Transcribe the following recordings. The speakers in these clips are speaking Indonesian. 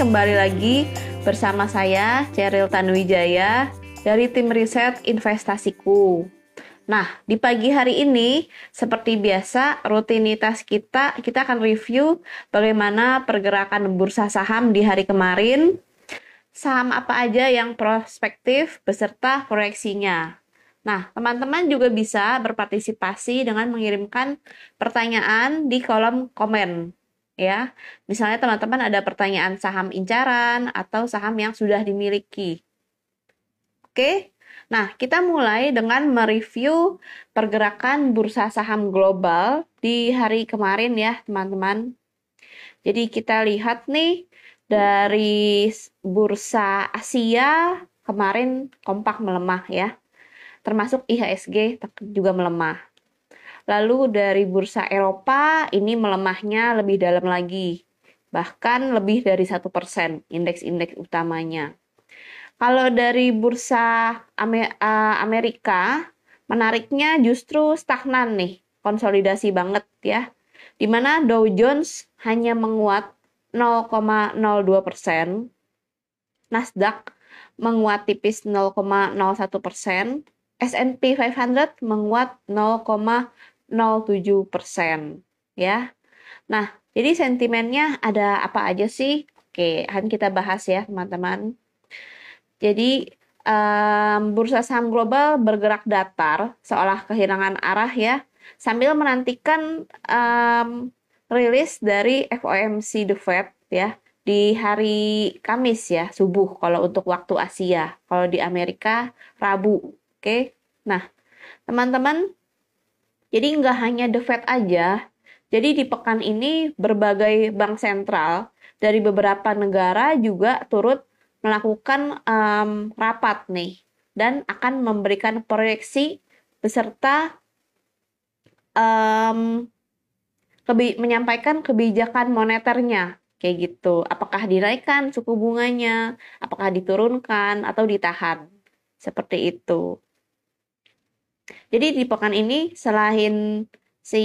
kembali lagi bersama saya Cheryl Tanuwijaya dari tim riset investasiku. Nah, di pagi hari ini seperti biasa rutinitas kita kita akan review bagaimana pergerakan bursa saham di hari kemarin, saham apa aja yang prospektif beserta proyeksinya. Nah, teman-teman juga bisa berpartisipasi dengan mengirimkan pertanyaan di kolom komen ya. Misalnya teman-teman ada pertanyaan saham incaran atau saham yang sudah dimiliki. Oke. Nah, kita mulai dengan mereview pergerakan bursa saham global di hari kemarin ya, teman-teman. Jadi kita lihat nih dari bursa Asia kemarin kompak melemah ya. Termasuk IHSG juga melemah. Lalu dari bursa Eropa ini melemahnya lebih dalam lagi, bahkan lebih dari satu persen indeks-indeks utamanya. Kalau dari bursa Amerika, menariknya justru stagnan nih, konsolidasi banget ya. Di mana Dow Jones hanya menguat 0,02 persen, Nasdaq menguat tipis 0,01 persen, S&P 500 menguat 0,07 persen ya. Nah, jadi sentimennya ada apa aja sih? Oke, akan kita bahas ya teman-teman. Jadi um, bursa saham global bergerak datar seolah kehilangan arah ya, sambil menantikan um, rilis dari FOMC The Fed ya di hari Kamis ya subuh kalau untuk waktu Asia. Kalau di Amerika Rabu. Oke. Nah, teman-teman jadi nggak hanya The Fed aja, jadi di pekan ini berbagai bank sentral dari beberapa negara juga turut melakukan um, rapat nih dan akan memberikan proyeksi beserta um, kebi menyampaikan kebijakan moneternya kayak gitu. Apakah dinaikkan suku bunganya, apakah diturunkan atau ditahan. Seperti itu. Jadi di pekan ini selain si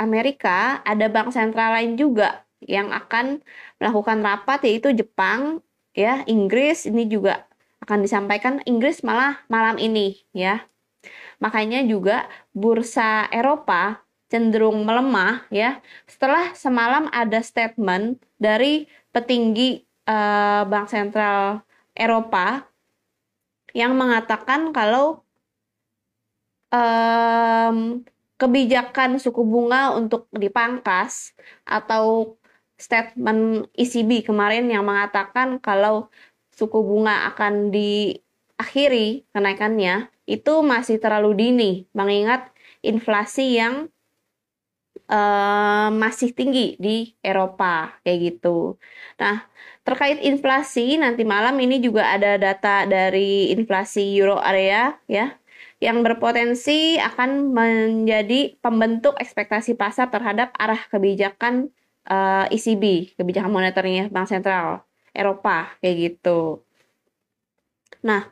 Amerika, ada bank sentral lain juga yang akan melakukan rapat yaitu Jepang, ya, Inggris ini juga akan disampaikan Inggris malah malam ini ya. Makanya juga bursa Eropa cenderung melemah ya setelah semalam ada statement dari petinggi uh, Bank Sentral Eropa yang mengatakan kalau um, kebijakan suku bunga untuk dipangkas atau statement ECB kemarin yang mengatakan kalau suku bunga akan diakhiri kenaikannya itu masih terlalu dini mengingat inflasi yang uh, masih tinggi di Eropa kayak gitu. Nah, terkait inflasi nanti malam ini juga ada data dari inflasi euro area ya yang berpotensi akan menjadi pembentuk ekspektasi pasar terhadap arah kebijakan uh, eh, ECB, kebijakan moneternya Bank Sentral Eropa kayak gitu. Nah,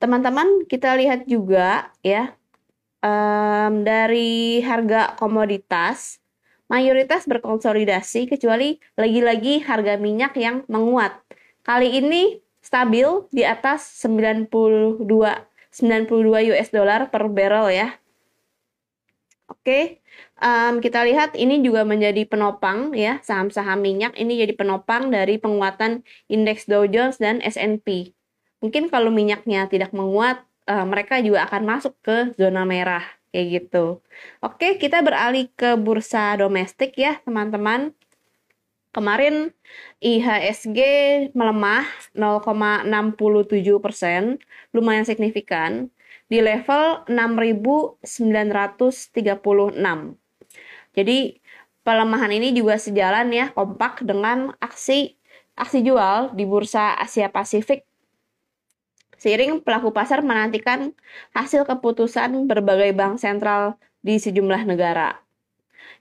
teman-teman kita lihat juga ya um, dari harga komoditas mayoritas berkonsolidasi kecuali lagi-lagi harga minyak yang menguat. Kali ini stabil di atas 92 92 US dollar per barrel ya. Oke, um, kita lihat ini juga menjadi penopang ya saham-saham minyak ini jadi penopang dari penguatan indeks Dow Jones dan S&P. Mungkin kalau minyaknya tidak menguat, uh, mereka juga akan masuk ke zona merah kayak gitu. Oke, kita beralih ke bursa domestik ya teman-teman. Kemarin IHSG melemah 0,67 persen, lumayan signifikan, di level 6.936. Jadi pelemahan ini juga sejalan ya kompak dengan aksi aksi jual di bursa Asia Pasifik. Seiring pelaku pasar menantikan hasil keputusan berbagai bank sentral di sejumlah negara.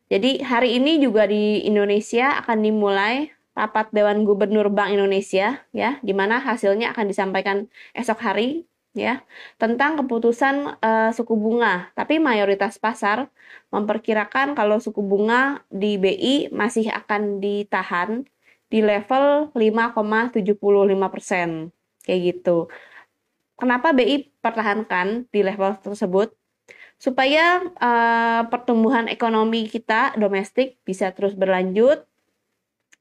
Jadi hari ini juga di Indonesia akan dimulai rapat Dewan Gubernur Bank Indonesia ya, di mana hasilnya akan disampaikan esok hari ya tentang keputusan uh, suku bunga. Tapi mayoritas pasar memperkirakan kalau suku bunga di BI masih akan ditahan di level 5,75%. Kayak gitu. Kenapa BI pertahankan di level tersebut? Supaya uh, pertumbuhan ekonomi kita domestik bisa terus berlanjut.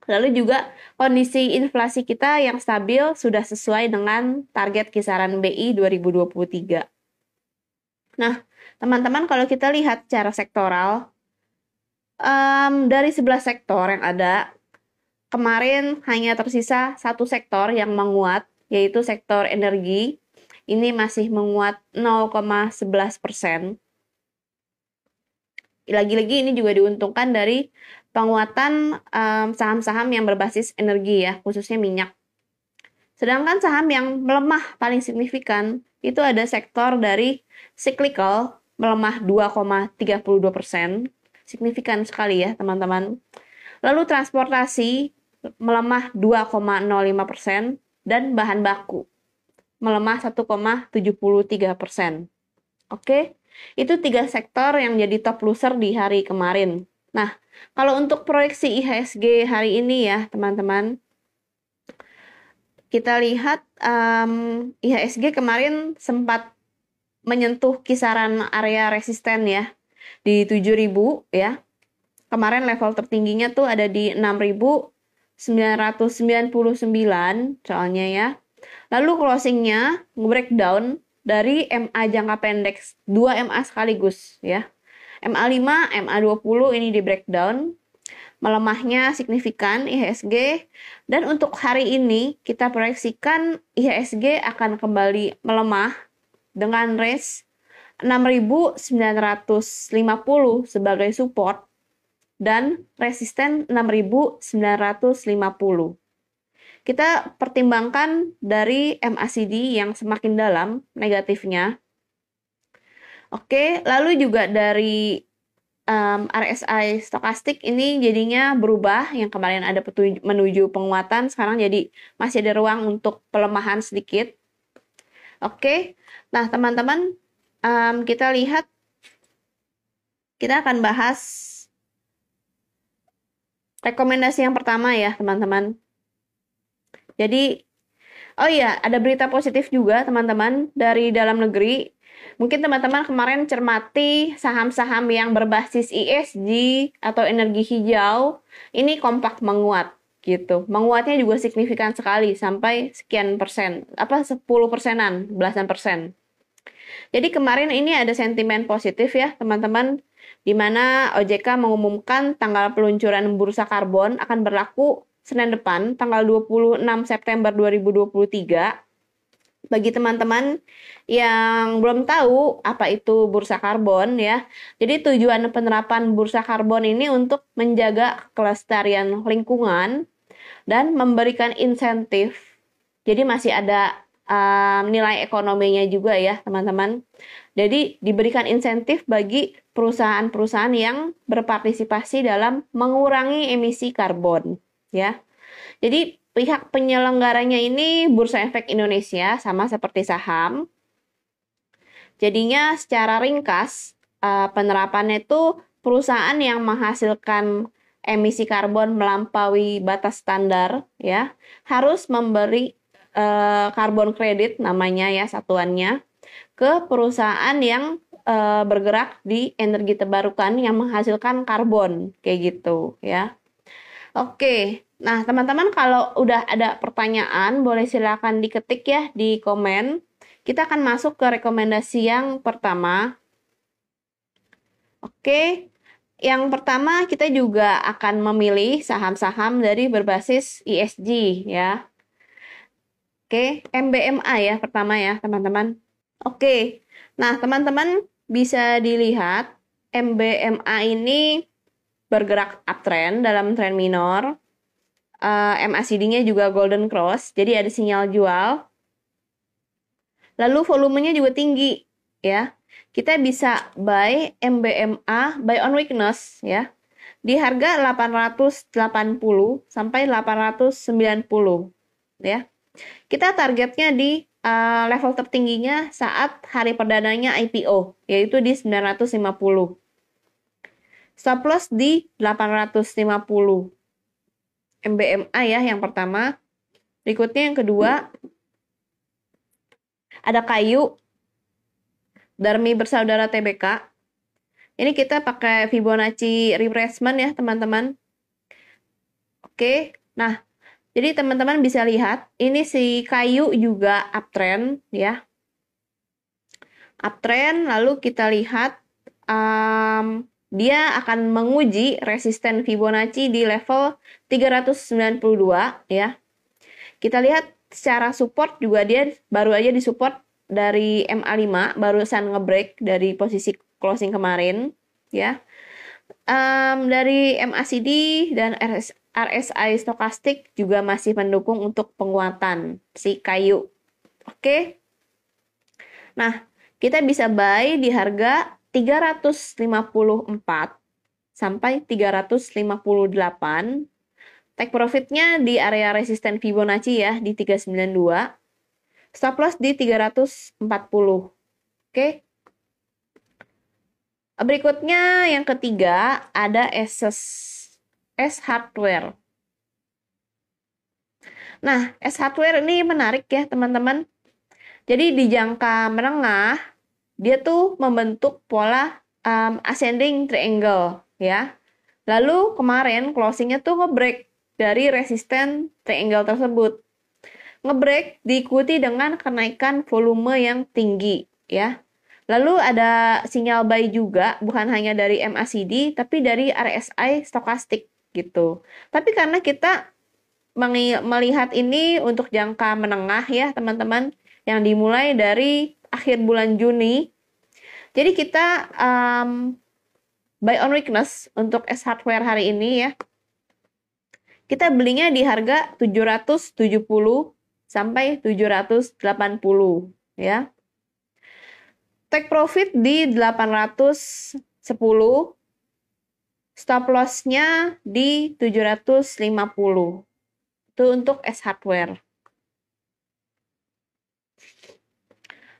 Lalu juga kondisi inflasi kita yang stabil sudah sesuai dengan target kisaran BI 2023. Nah, teman-teman kalau kita lihat secara sektoral, um, dari 11 sektor yang ada, kemarin hanya tersisa satu sektor yang menguat, yaitu sektor energi. Ini masih menguat 0,11 persen. Lagi-lagi ini juga diuntungkan dari penguatan saham-saham um, yang berbasis energi ya, khususnya minyak. Sedangkan saham yang melemah paling signifikan itu ada sektor dari cyclical melemah 2,32 persen, signifikan sekali ya teman-teman. Lalu transportasi melemah 2,05 persen dan bahan baku melemah 1,73 persen. Oke, itu tiga sektor yang jadi top loser di hari kemarin. Nah, kalau untuk proyeksi IHSG hari ini ya teman-teman, kita lihat um, IHSG kemarin sempat menyentuh kisaran area resisten ya di 7000 ya. Kemarin level tertingginya tuh ada di 6999 soalnya ya. Lalu closingnya breakdown dari MA jangka pendek 2 MA sekaligus ya. MA5, MA20 ini di breakdown melemahnya signifikan IHSG dan untuk hari ini kita proyeksikan IHSG akan kembali melemah dengan range 6.950 sebagai support dan resisten 6.950. Kita pertimbangkan dari MACD yang semakin dalam negatifnya. Oke, lalu juga dari um, RSI stokastik ini jadinya berubah yang kemarin ada menuju penguatan sekarang jadi masih ada ruang untuk pelemahan sedikit. Oke, nah teman-teman um, kita lihat kita akan bahas rekomendasi yang pertama ya teman-teman. Jadi oh iya ada berita positif juga teman-teman dari dalam negeri. Mungkin teman-teman kemarin cermati saham-saham yang berbasis ESG atau energi hijau ini kompak menguat gitu. Menguatnya juga signifikan sekali sampai sekian persen, apa 10 persenan, belasan persen. Jadi kemarin ini ada sentimen positif ya teman-teman, di mana OJK mengumumkan tanggal peluncuran bursa karbon akan berlaku Senin depan, tanggal 26 September 2023. Bagi teman-teman yang belum tahu apa itu bursa karbon ya. Jadi tujuan penerapan bursa karbon ini untuk menjaga kelestarian lingkungan dan memberikan insentif. Jadi masih ada um, nilai ekonominya juga ya teman-teman. Jadi diberikan insentif bagi perusahaan-perusahaan yang berpartisipasi dalam mengurangi emisi karbon ya. Jadi pihak penyelenggaranya ini Bursa Efek Indonesia sama seperti saham. Jadinya secara ringkas uh, penerapannya itu perusahaan yang menghasilkan emisi karbon melampaui batas standar ya harus memberi uh, karbon kredit namanya ya satuannya ke perusahaan yang uh, bergerak di energi terbarukan yang menghasilkan karbon kayak gitu ya. Oke, nah teman-teman kalau udah ada pertanyaan boleh silakan diketik ya di komen. Kita akan masuk ke rekomendasi yang pertama. Oke, yang pertama kita juga akan memilih saham-saham dari berbasis ESG ya. Oke, MBMA ya pertama ya, teman-teman. Oke. Nah, teman-teman bisa dilihat MBMA ini bergerak uptrend dalam tren minor. Uh, eh, MACD-nya juga golden cross, jadi ada sinyal jual. Lalu volumenya juga tinggi ya. Kita bisa buy MBMA buy on weakness ya. Di harga 880 sampai 890 ya. Kita targetnya di uh, level tertingginya saat hari perdananya IPO, yaitu di 950. Stop loss di 850. MBMA ya yang pertama. Berikutnya yang kedua ada kayu Darmi bersaudara TBK. Ini kita pakai Fibonacci retracement ya teman-teman. Oke, nah jadi teman-teman bisa lihat ini si kayu juga uptrend ya. Uptrend lalu kita lihat um, dia akan menguji resisten Fibonacci di level 392 ya. Kita lihat secara support juga dia baru aja disupport dari MA5 barusan ngebreak dari posisi closing kemarin ya. Um, dari MACD dan RS, RSI stokastik juga masih mendukung untuk penguatan si kayu. Oke. Nah, kita bisa buy di harga 354 sampai 358. Take profitnya di area resisten Fibonacci ya di 392 Stop loss di 340. Oke. Berikutnya yang ketiga ada S S hardware. Nah, S hardware ini menarik ya, teman-teman. Jadi di jangka menengah dia tuh membentuk pola um, ascending triangle ya. Lalu kemarin closingnya tuh ngebreak dari resisten triangle tersebut ngebreak diikuti dengan kenaikan volume yang tinggi ya. Lalu ada sinyal buy juga bukan hanya dari MACD tapi dari RSI stokastik gitu. Tapi karena kita melihat ini untuk jangka menengah ya teman-teman yang dimulai dari akhir bulan Juni. Jadi kita um, buy on weakness untuk S hardware hari ini ya. Kita belinya di harga 770 sampai 780 ya. Take profit di 810 stop loss-nya di 750. Itu untuk S hardware.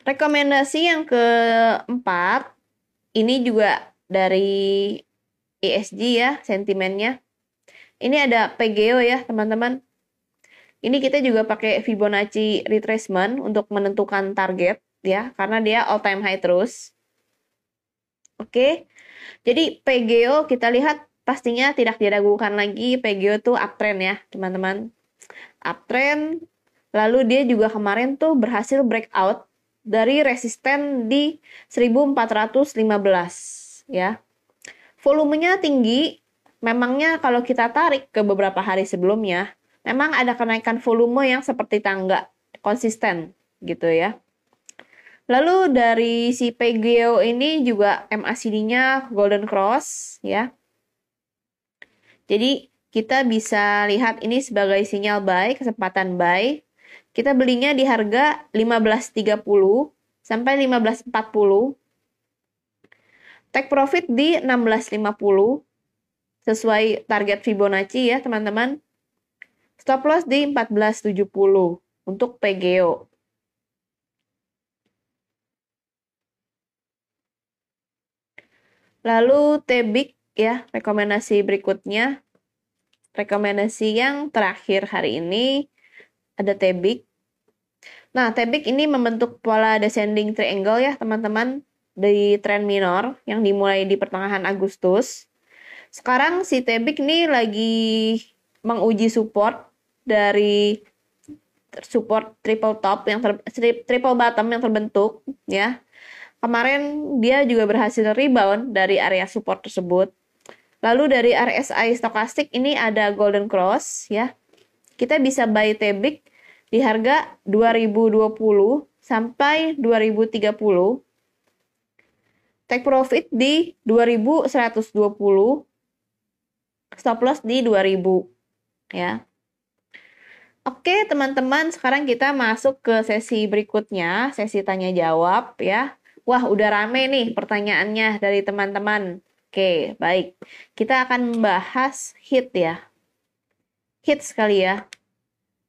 Rekomendasi yang keempat, ini juga dari ESG ya, sentimennya. Ini ada PGO ya, teman-teman. Ini kita juga pakai Fibonacci retracement untuk menentukan target ya, karena dia all time high terus. Oke. Jadi PGO kita lihat pastinya tidak diragukan lagi PGO tuh uptrend ya, teman-teman. Uptrend lalu dia juga kemarin tuh berhasil breakout dari resisten di 1415 ya. Volumenya tinggi, memangnya kalau kita tarik ke beberapa hari sebelumnya, memang ada kenaikan volume yang seperti tangga konsisten gitu ya. Lalu dari si PGO ini juga MACD-nya Golden Cross ya. Jadi kita bisa lihat ini sebagai sinyal buy, kesempatan buy. Kita belinya di harga 15.30 sampai 15.40. Take profit di 16.50 sesuai target Fibonacci ya, teman-teman. Stop loss di 1470 untuk PGO. Lalu Tebik ya, rekomendasi berikutnya. Rekomendasi yang terakhir hari ini ada Tebik. Nah, Tebik ini membentuk pola descending triangle ya, teman-teman, di tren minor yang dimulai di pertengahan Agustus. Sekarang si Tebik ini lagi menguji support dari support triple top yang ter, triple bottom yang terbentuk ya. Kemarin dia juga berhasil rebound dari area support tersebut. Lalu dari RSI stokastik ini ada golden cross ya. Kita bisa buy Tebik di harga 2020 sampai 2030. Take profit di 2120. Stop loss di 2000 ya. Oke, teman-teman, sekarang kita masuk ke sesi berikutnya, sesi tanya jawab ya. Wah, udah rame nih pertanyaannya dari teman-teman. Oke, baik. Kita akan membahas hit ya. Hits kali ya.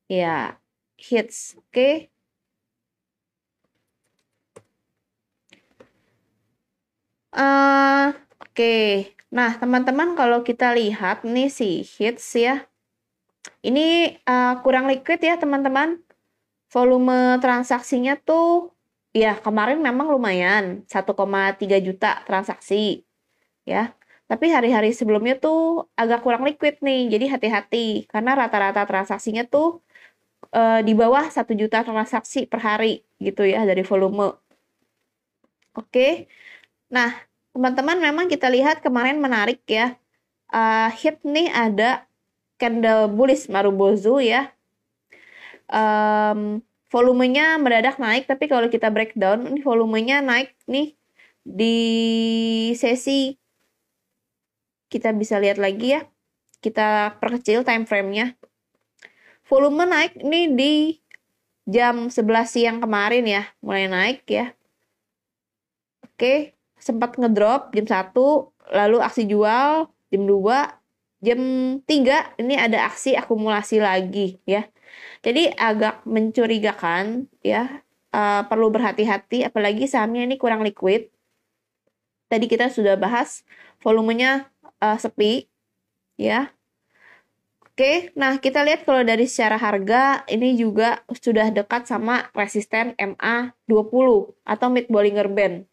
Ya, hits. Oke. Uh, Oke, nah teman-teman kalau kita lihat nih si hits ya, Ini uh, kurang liquid ya teman-teman. Volume transaksinya tuh ya kemarin memang lumayan 1,3 juta transaksi ya. Tapi hari-hari sebelumnya tuh agak kurang liquid nih. Jadi hati-hati karena rata-rata transaksinya tuh uh, di bawah 1 juta transaksi per hari gitu ya dari volume. Oke. Nah, teman-teman memang kita lihat kemarin menarik ya. Uh, hit nih ada candle bullish Marubozu ya. Um, volumenya mendadak naik tapi kalau kita breakdown ini volumenya naik nih di sesi kita bisa lihat lagi ya. Kita perkecil time frame-nya. Volume naik ini di jam 11 siang kemarin ya, mulai naik ya. Oke, sempat ngedrop jam 1, lalu aksi jual jam 2, jam 3 ini ada aksi akumulasi lagi ya. Jadi agak mencurigakan ya, uh, perlu berhati-hati apalagi sahamnya ini kurang liquid. Tadi kita sudah bahas volumenya uh, sepi ya. Oke, nah kita lihat kalau dari secara harga ini juga sudah dekat sama resisten MA20 atau mid Bollinger Band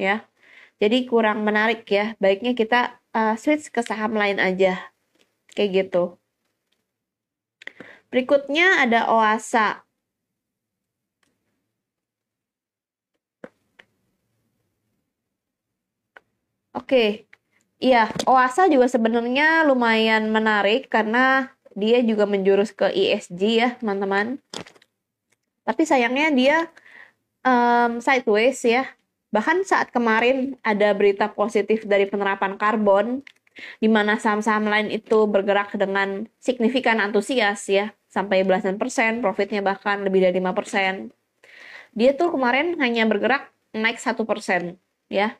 ya. Jadi kurang menarik ya. Baiknya kita uh, switch ke saham lain aja. Kayak gitu. Berikutnya ada Oasa. Oke, Iya, Oasa juga sebenarnya lumayan menarik karena dia juga menjurus ke ESG ya, teman-teman. Tapi sayangnya dia um, sideways ya. Bahkan saat kemarin ada berita positif dari penerapan karbon, di mana saham-saham lain itu bergerak dengan signifikan antusias ya, sampai belasan persen, profitnya bahkan lebih dari 5 persen. Dia tuh kemarin hanya bergerak naik satu persen ya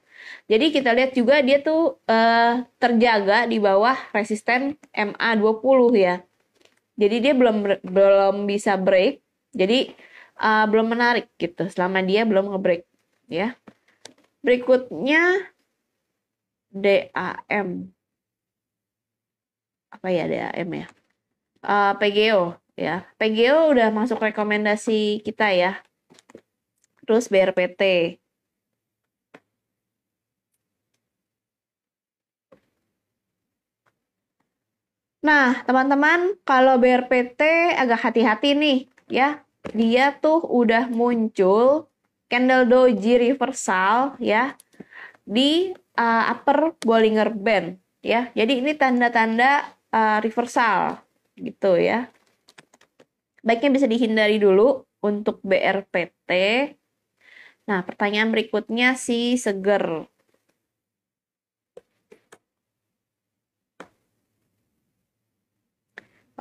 jadi kita lihat juga dia tuh uh, terjaga di bawah resisten MA20 ya. Jadi dia belum belum bisa break. Jadi uh, belum menarik gitu selama dia belum ngebreak ya. Berikutnya DAM. Apa ya DAM ya? Uh, PGO ya. PGO udah masuk rekomendasi kita ya. Terus BRPT. Nah, teman-teman, kalau BRPT agak hati-hati nih, ya. Dia tuh udah muncul candle doji reversal ya di uh, upper Bollinger Band ya. Jadi ini tanda-tanda uh, reversal gitu ya. Baiknya bisa dihindari dulu untuk BRPT. Nah, pertanyaan berikutnya si Seger.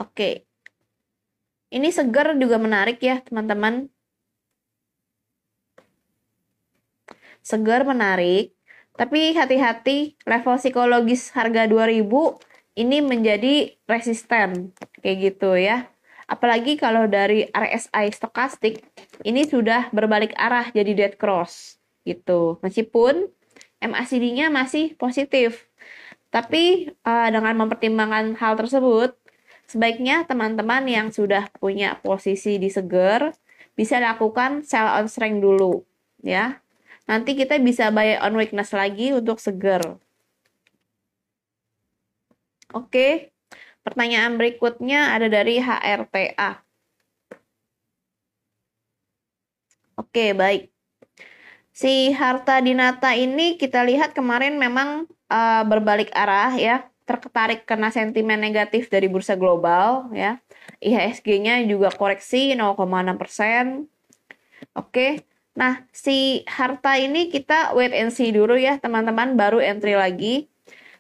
Oke. Ini segar juga menarik ya, teman-teman. Segar menarik, tapi hati-hati level psikologis harga 2000 ini menjadi resisten kayak gitu ya. Apalagi kalau dari RSI stokastik ini sudah berbalik arah jadi dead cross gitu. Meskipun MACD-nya masih positif. Tapi uh, dengan mempertimbangkan hal tersebut, Sebaiknya teman-teman yang sudah punya posisi di seger bisa lakukan sell on strength dulu ya. Nanti kita bisa buy on weakness lagi untuk seger. Oke. Pertanyaan berikutnya ada dari HRTA. Oke, baik. Si harta dinata ini kita lihat kemarin memang uh, berbalik arah ya tertarik kena sentimen negatif dari bursa global ya. IHSG-nya juga koreksi 0,6 persen. Oke, nah si harta ini kita wait and see dulu ya teman-teman, baru entry lagi.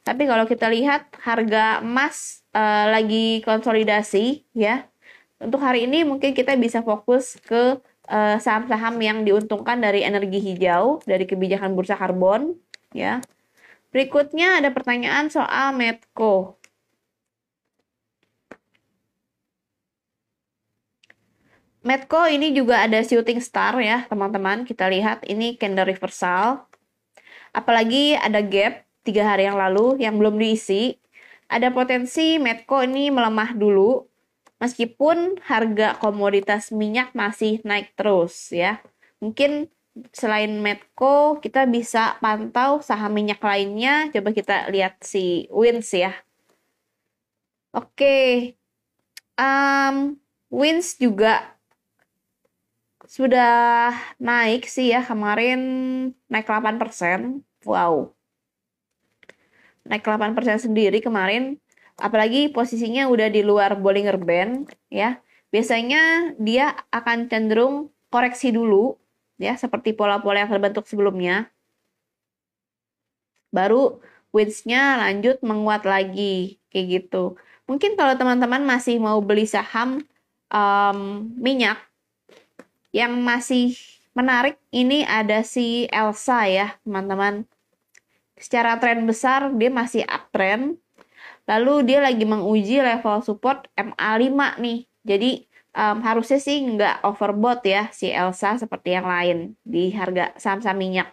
Tapi kalau kita lihat harga emas uh, lagi konsolidasi ya. Untuk hari ini mungkin kita bisa fokus ke eh, saham-saham uh, yang diuntungkan dari energi hijau, dari kebijakan bursa karbon ya. Berikutnya ada pertanyaan soal Medco. Medco ini juga ada shooting star ya teman-teman. Kita lihat ini candle reversal. Apalagi ada gap tiga hari yang lalu yang belum diisi. Ada potensi Medco ini melemah dulu Meskipun harga komoditas minyak masih naik terus ya. Mungkin selain Medco kita bisa pantau saham minyak lainnya. Coba kita lihat si Wins ya. Oke. Um, Wins juga sudah naik sih ya kemarin naik 8%. Wow. Naik 8% sendiri kemarin apalagi posisinya udah di luar Bollinger Band ya biasanya dia akan cenderung koreksi dulu ya seperti pola-pola yang terbentuk sebelumnya. Baru winds-nya lanjut menguat lagi kayak gitu. Mungkin kalau teman-teman masih mau beli saham um, minyak yang masih menarik ini ada si Elsa ya teman-teman. Secara tren besar dia masih uptrend. Lalu dia lagi menguji level support MA5 nih. Jadi um, harusnya sih nggak overbought ya si Elsa seperti yang lain di harga saham-saham minyak.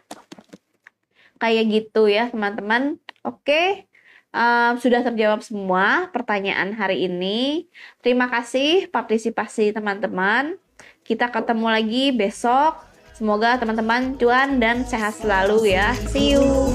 Kayak gitu ya teman-teman. Oke, um, sudah terjawab semua pertanyaan hari ini. Terima kasih partisipasi teman-teman. Kita ketemu lagi besok. Semoga teman-teman cuan dan sehat selalu ya. See you.